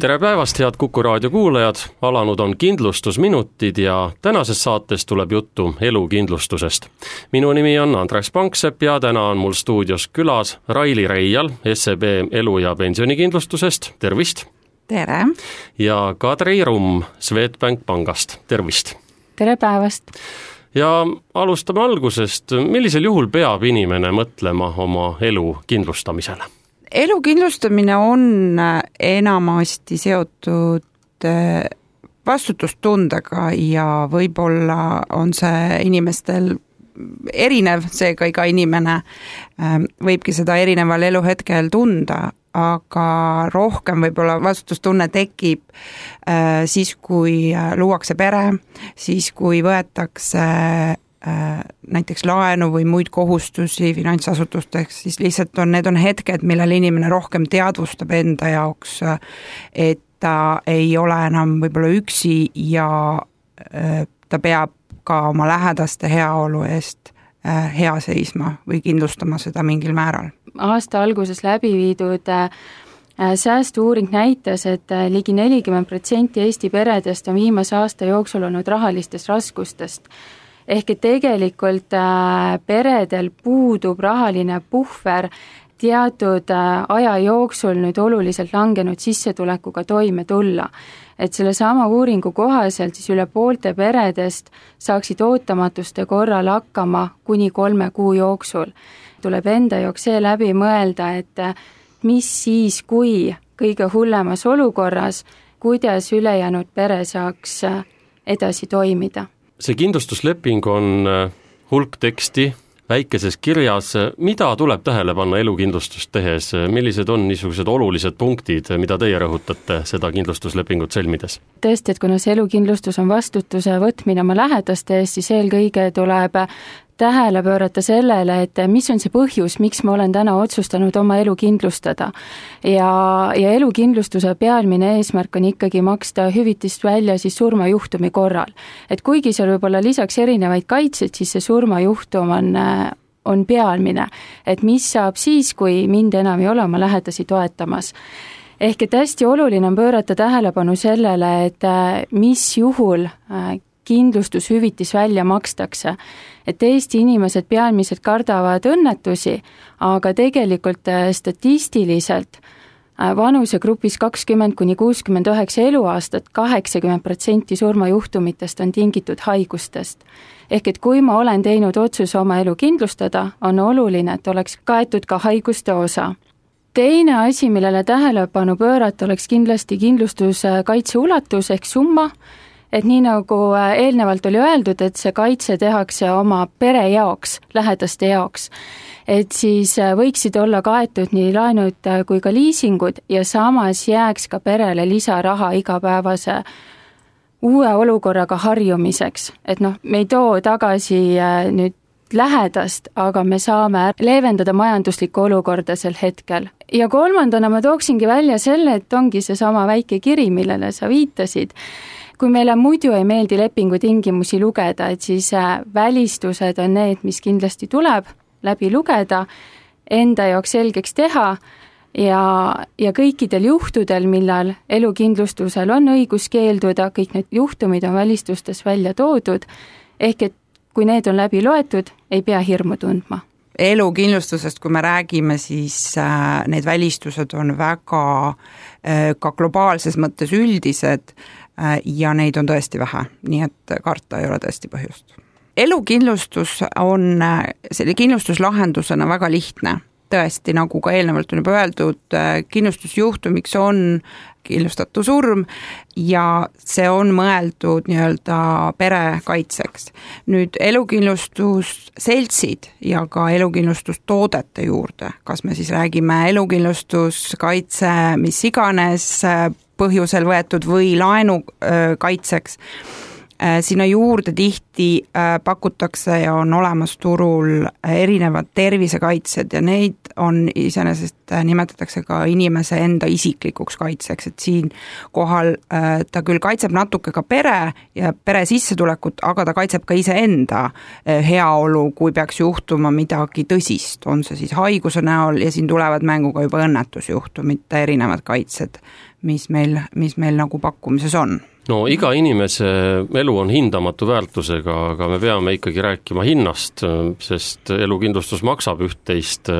tere päevast, head Kuku raadio kuulajad, alanud on kindlustusminutid ja tänases saates tuleb juttu elukindlustusest. minu nimi on Andres Panksepp ja täna on mul stuudios külas Raili Reial SEB elu- ja pensionikindlustusest, tervist! tere! ja Kadri Rumm Swedbank pangast, tervist! tere päevast! ja alustame algusest, millisel juhul peab inimene mõtlema oma elu kindlustamisele? Elu kindlustamine on äh, enamasti seotud äh, vastutustundega ja võib-olla on see inimestel erinev, seega iga inimene äh, võibki seda erineval eluhetkel tunda, aga rohkem võib-olla vastutustunne tekib siis, kui luuakse pere, siis kui võetakse Äh, näiteks laenu või muid kohustusi finantsasutusteks, siis lihtsalt on, need on hetked, millal inimene rohkem teadvustab enda jaoks, et ta ei ole enam võib-olla üksi ja äh, ta peab ka oma lähedaste heaolu eest äh, hea seisma või kindlustama seda mingil määral. aasta alguses läbi viidud säästu-uuring näitas et, ligi nelikümmend protsenti Eesti peredest on viimase aasta jooksul olnud rahalistest raskustest ehk et tegelikult äh, peredel puudub rahaline puhver teatud äh, aja jooksul nüüd oluliselt langenud sissetulekuga toime tulla. et sellesama uuringu kohaselt siis üle poolte peredest saaksid ootamatuste korral hakkama kuni kolme kuu jooksul. tuleb enda jaoks see läbi mõelda, et äh, mis siis, kui kõige hullemas olukorras, kuidas ülejäänud pere saaks edasi toimida see kindlustusleping on äh, hulk teksti väikeses kirjas, mida tuleb tähele panna elukindlustust tehes, millised on niisugused olulised punktid, mida teie rõhutate seda kindlustuslepingut sõlmides? tõesti, et kuna see elukindlustus on vastutuse võtmine oma lähedaste eest, siis eelkõige tuleb tähele pöörata sellele, et mis on see põhjus, miks ma olen täna otsustanud oma elu kindlustada. ja, ja elukindlustuse pealmine eesmärk on ikkagi maksta hüvitist välja siis surmajuhtumi korral. et kuigi seal võib olla lisaks erinevaid kaitseid, siis see surmajuhtum on on pealmine, et mis saab siis, kui mind enam ei ole oma lähedasi toetamas ehk et hästi oluline on pöörata tähelepanu sellele, et mis juhul kindlustushüvitis välja makstakse. Et Eesti inimesed peamiselt kardavad õnnetusi, aga tegelikult äh, statistiliselt äh, vanusegrupis kakskümmend kuni kuuskümmend üheksa eluaastat, kaheksakümmend protsenti surmajuhtumitest on tingitud haigustest. ehk et kui ma olen teinud otsuse oma elu kindlustada, on oluline, et oleks kaetud ka haiguste osa teine asi, millele tähelepanu pöörata, oleks kindlasti kindlustuskaitse ulatus ehk summa et nii, nagu äh, eelnevalt oli öeldud, et see kaitse tehakse oma pere jaoks, lähedaste jaoks, et siis äh, võiksid olla kaetud nii laenud äh, kui ka liisingud ja samas jääks ka perele lisaraha igapäevase uue olukorraga harjumiseks, et noh, me ei too tagasi nüüd lähedast, aga me saame leevendada majanduslikku olukorda sel hetkel. Ja kolmandana ma tooksingi välja selle, et ongi seesama väike kiri, millele sa viitasid. kui meile muidu ei meeldi lepingu tingimusi lugeda, et siis äh, välistused on need, mis kindlasti tuleb läbi lugeda, enda jaoks selgeks teha ja, ja kõikidel juhtudel, millal elukindlustusel on õigus keelduda, kõik need juhtumid on välistustes välja toodud, ehk et kui need on läbi loetud, ei pea hirmu tundma elukindlustusest, kui me räägime, siis äh, need välistused on väga äh, ka globaalses mõttes üldised Äh, ja neid on tõesti vähe, nii et karta ei ole tõesti põhjust. elukindlustus on selle kindlustuslahendusena väga lihtne, tõesti, nagu ka eelnevalt on juba öeldud, äh, kindlustusjuhtumiks on kindlustatu surm ja see on mõeldud nii-öelda pere kaitseks. nüüd elukindlustusseltsid ja ka elukindlustustoodete juurde, kas me siis räägime elukindlustuskaitse, mis iganes põhjusel võetud või laenu kaitseks, Äh, sinna juurde tihti äh, pakutakse ja on olemas turul erinevad tervisekaitsed ja neid on iseenesest äh, nimetatakse ka inimese enda isiklikuks kaitseks, et siinkohal ta küll kaitseb natuke ka pere ja pere sissetulekut, aga ta kaitseb ka iseenda heaolu, kui peaks juhtuma midagi tõsist, on see siis haiguse näol ja siin tulevad mängu ka juba õnnetusjuhtumid, erinevad kaitsed, mis meil, mis meil nagu pakkumises on no iga inimese elu on hindamatu väärtusega, aga me peame ikkagi rääkima hinnast, sest elukindlustus maksab üht-teist.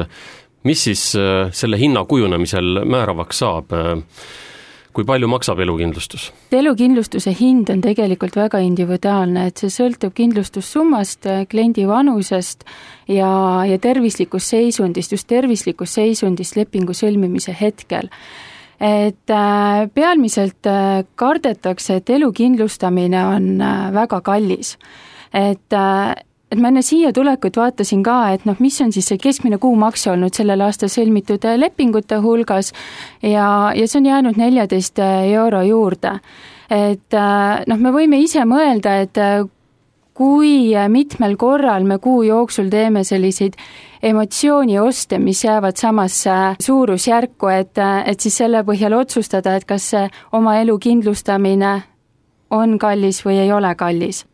mis siis äh, selle hinna kujunemisel määravaks saab? kui palju maksab elukindlustus? elukindlustuse hind on tegelikult väga individuaalne, et see sõltub kindlustussummast, kliendi vanusest ja, ja tervislikust seisundist, just tervislikust seisundist lepingu sõlmimise hetkel et äh, pealmiselt äh, kardetakse, et elu kindlustamine on äh, väga kallis. et, et ma enne siia tulekut vaatasin ka, et noh, mis on siis see keskmine kuumakse olnud sellel aastal sõlmitud lepingute hulgas ja, ja see on jäänud neljateist euro juurde. et noh, me võime ise mõelda, et kui mitmel korral me kuu jooksul teeme selliseid emotsioonioste, mis jäävad samasse suurusjärku, et, et siis selle põhjal otsustada, et kas see oma elu kindlustamine on kallis või ei ole kallis.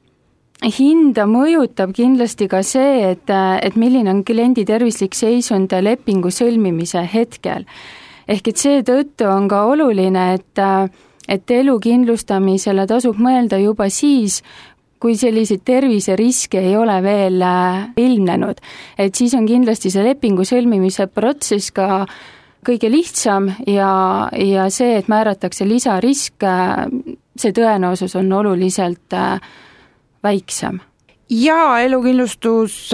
hinda mõjutab kindlasti ka see, et, et milline on kliendi tervislik seisund lepingu sõlmimise hetkel. ehk et seetõttu on ka oluline, et et elu kindlustamisele tasub mõelda juba siis, kui selliseid terviseriske ei ole veel äh, ilmnenud, et siis on kindlasti see lepingu sõlmimise protsess ka kõige lihtsam ja, ja see, et määratakse lisarisk, äh, see tõenäosus on oluliselt äh, väiksem. jaa, elukindlustus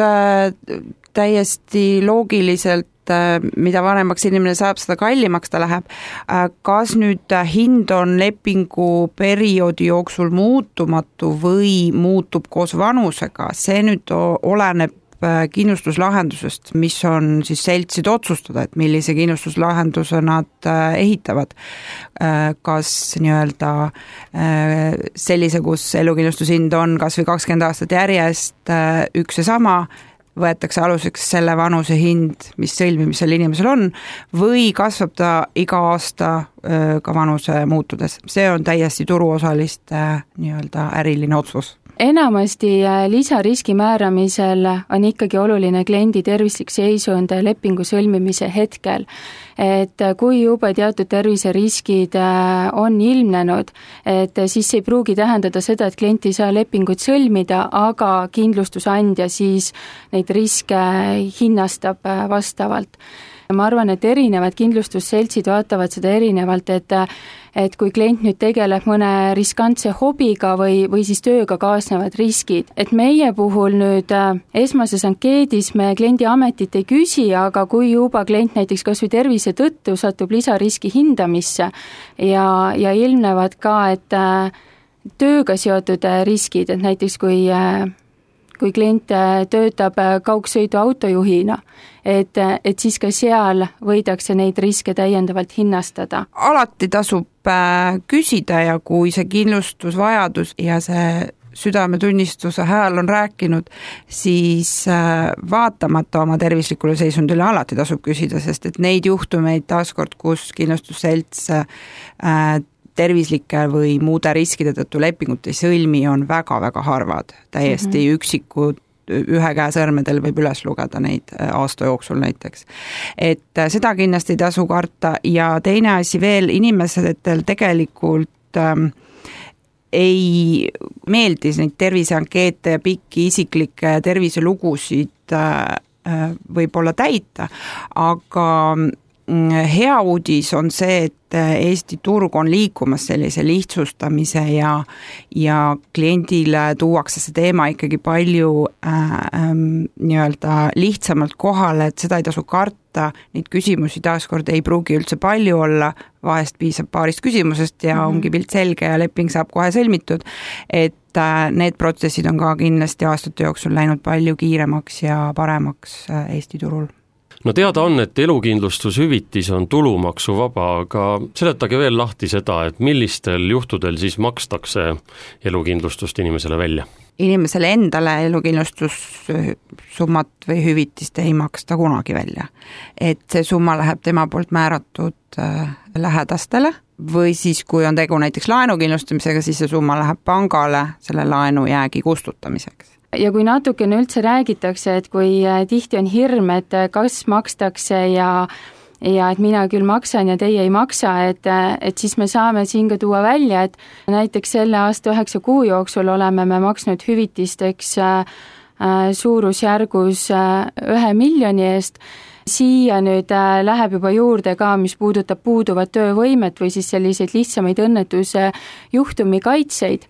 täiesti loogiliselt et äh, mida vanemaks inimene saab, seda kallimaks ta läheb. Äh, kas nüüd äh, hind on lepinguperioodi jooksul muutumatu või muutub koos vanusega, see nüüd oleneb kindlustuslahendusest, mis on siis seltside otsustada, et millise kindlustuslahenduse nad ehitavad. kas nii-öelda sellise, kus elukindlustushind on kas või kakskümmend aastat järjest üks ja sama, võetakse aluseks selle vanuse hind, mis sõlmimisel inimesel on, või kasvab ta iga aasta ka vanuse muutudes, see on täiesti turuosaliste nii-öelda äriline otsus enamasti äh, lisariski määramisel on ikkagi oluline kliendi tervislik seisund lepingu sõlmimise hetkel. et kui juba teatud terviseriskid äh, on ilmnenud, et siis ei pruugi tähendada seda, et klient ei saa lepingut sõlmida, aga kindlustusandja siis neid riske hinnastab äh, vastavalt ma arvan, et erinevad kindlustusseltsid vaatavad seda erinevalt, et et kui klient nüüd tegeleb mõne riskantse hobiga või, või siis tööga kaasnevad riskid, et meie puhul nüüd äh, esmases ankeedis me kliendi ametit ei küsi, aga kui juba klient näiteks kas või tervise tõttu satub lisariski hindamisse ja, ja ilmnevad ka, et äh, tööga seotud äh, riskid, et näiteks kui kui klient töötab kaugsõidu autojuhina, et, et siis ka seal võidakse neid riske täiendavalt hinnastada. alati tasub äh, küsida ja kui see kindlustusvajadus ja see südametunnistuse hääl on rääkinud, siis äh, vaatamata oma tervislikule seisundile alati tasub küsida, sest et neid juhtumeid taaskord, kus kindlustusselts äh, tervislike või muude riskide tõttu lepingut ei sõlmi, on väga-väga harvad, täiesti mm -hmm. üksikud ühe käe sõrmedel võib üles lugeda neid äh, aasta jooksul näiteks. et äh, seda kindlasti ei tasu karta ja teine asi veel, inimestel tegelikult ähm, ei meeldi neid terviseankeete ja pikki isiklikke terviselugusid äh, äh võib-olla täita, aga hea uudis on see, et Eesti turg on liikumas sellise lihtsustamise ja, ja kliendile tuuakse see teema ikkagi palju äh, äh, nii-öelda lihtsamalt kohale, et seda ei tasu karta, neid küsimusi taaskord ei pruugi üldse palju olla, vahest piisab paarist küsimusest ja mm -hmm. ongi pilt selge ja leping saab kohe sõlmitud, et äh, need protsessid on ka kindlasti aastate jooksul läinud palju kiiremaks ja paremaks äh, Eesti turul no teada on, et elukindlustushüvitis on tulumaksuvaba, aga seletage veel lahti seda, et millistel juhtudel siis makstakse elukindlustust inimesele välja? inimesele endale elukindlustussummat või hüvitist ei maksta kunagi välja. et see summa läheb tema poolt määratud äh, lähedastele või siis, kui on tegu näiteks laenukindlustamisega, siis see summa läheb pangale selle laenujäägi kustutamiseks ja kui natukene üldse räägitakse, et kui äh, tihti on hirm, et äh, kas makstakse ja ja et mina küll maksan ja teie ei maksa, et, äh, et siis me saame siin ka tuua välja, et näiteks selle aasta üheksa kuu jooksul oleme me maksnud hüvitisteks suurusjärgus ühe miljoni eest, siia nüüd läheb juba juurde ka, mis puudutab puuduvat töövõimet või siis selliseid lihtsamaid õnnetuse juhtumi kaitseid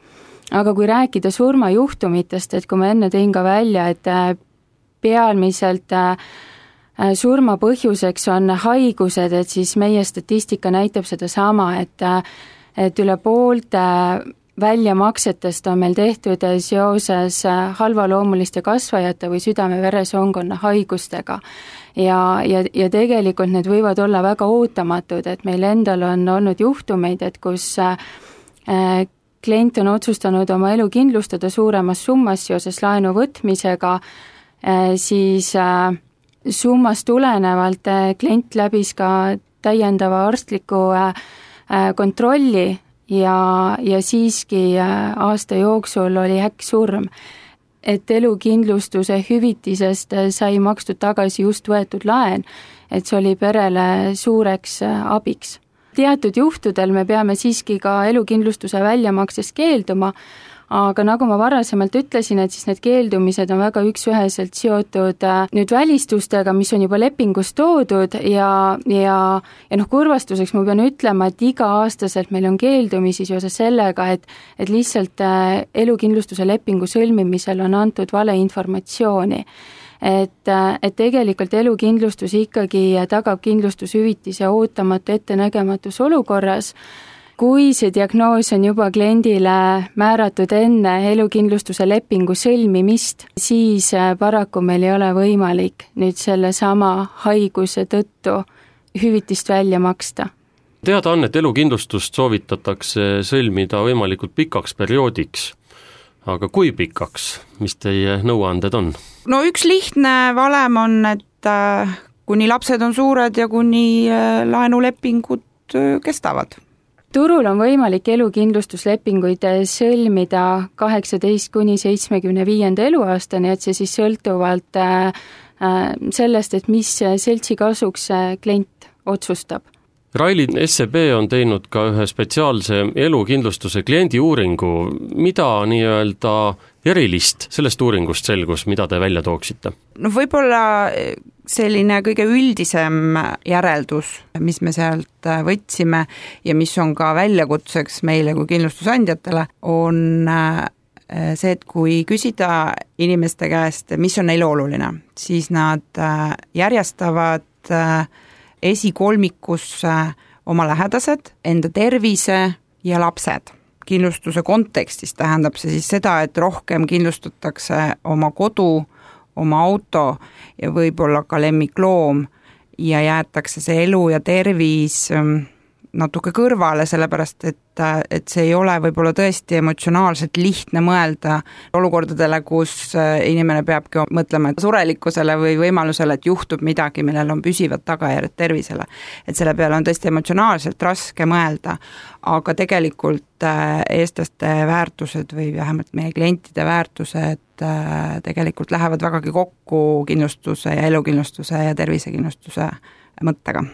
aga kui rääkida surmajuhtumitest, et kui ma enne tõin ka välja, et äh, pealmiselt äh, äh, surma põhjuseks on haigused, et siis meie statistika näitab sedasama, et et üle poolte väljamaksetest on meil tehtud seoses halvaloomuliste kasvajate või südame-veresoonkonna haigustega. ja, ja, ja tegelikult need võivad olla väga ootamatud, et meil endal on olnud juhtumeid, et kus klient on otsustanud oma elu kindlustada suuremas summas seoses laenu võtmisega, eh, siis eh, summast tulenevalt eh, klient läbis ka täiendava arstliku kontrolli ja, ja siiski aasta jooksul oli äkksurm. et elukindlustuse hüvitisest sai makstud tagasi just võetud laen, et see oli perele suureks abiks teatud juhtudel me peame siiski ka elukindlustuse väljamaksest keelduma, aga nagu ma varasemalt ütlesin, et siis need keeldumised on väga üks-üheselt seotud äh, nüüd välistustega, mis on juba lepingus toodud ja, ja ja noh, kurvastuseks ma pean ütlema, et iga-aastaselt meil on keeldumisi seoses sellega, et et lihtsalt äh, elukindlustuse lepingu sõlmimisel on antud valeinformatsiooni et, et tegelikult elukindlustus ikkagi tagab kindlustushüvitise ootamatu ettenägematus olukorras, kui see diagnoos on juba kliendile määratud enne elukindlustuse lepingu sõlmimist, siis paraku meil ei ole võimalik nüüd sellesama haiguse tõttu hüvitist välja maksta. Teada on, et elukindlustust soovitatakse sõlmida võimalikult pikaks perioodiks aga kui pikaks, mis teie nõuanded on? no üks lihtne valem on, et äh, kuni lapsed on suured ja kuni äh, laenulepingud äh, kestavad. turul on võimalik elukindlustuslepinguid sõlmida kaheksateist kuni seitsmekümne viienda eluaastani, et see siis sõltuvalt sellest, et mis seltsi kasuks klient otsustab Raili SEB on teinud ka ühe spetsiaalse elukindlustuse kliendiuuringu, mida nii-öelda erilist sellest uuringust selgus, mida te välja tooksite? no võib-olla selline kõige üldisem järeldus, mis me sealt võtsime ja mis on ka väljakutseks meile kui kindlustusandjatele, on äh, see, et kui küsida inimeste käest, mis on neile oluline, siis nad järjestavad äh, esikolmikusse oma lähedased, enda tervise ja lapsed. kindlustuse kontekstis tähendab see siis seda, et rohkem kindlustatakse oma kodu, oma auto ja võib-olla ka lemmikloom ja jäetakse see elu ja tervis ähm, natuke kõrvale, sellepärast et, et see ei ole võib-olla tõesti emotsionaalselt lihtne mõelda olukordadele, kus äh, inimene peabki mõtlema surelikkusele või võimalusele, et juhtub midagi, millel on püsivad tagajärjed tervisele. et selle peale on tõesti emotsionaalselt raske mõelda, aga tegelikult äh, eestlaste väärtused või vähemalt meie klientide väärtused äh, tegelikult lähevad vägagi kokku kindlustuse ja elukindlustuse ja tervisekindlustuse mõttega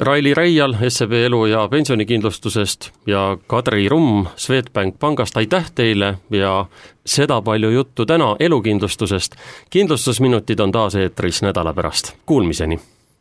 Raili Reial SEB elu- ja pensionikindlustusest ja Kadri Rumm Swedbank pangast, aitäh teile ja seda palju juttu täna elukindlustusest. kindlustusminutid on taas eetris nädala pärast, kuulmiseni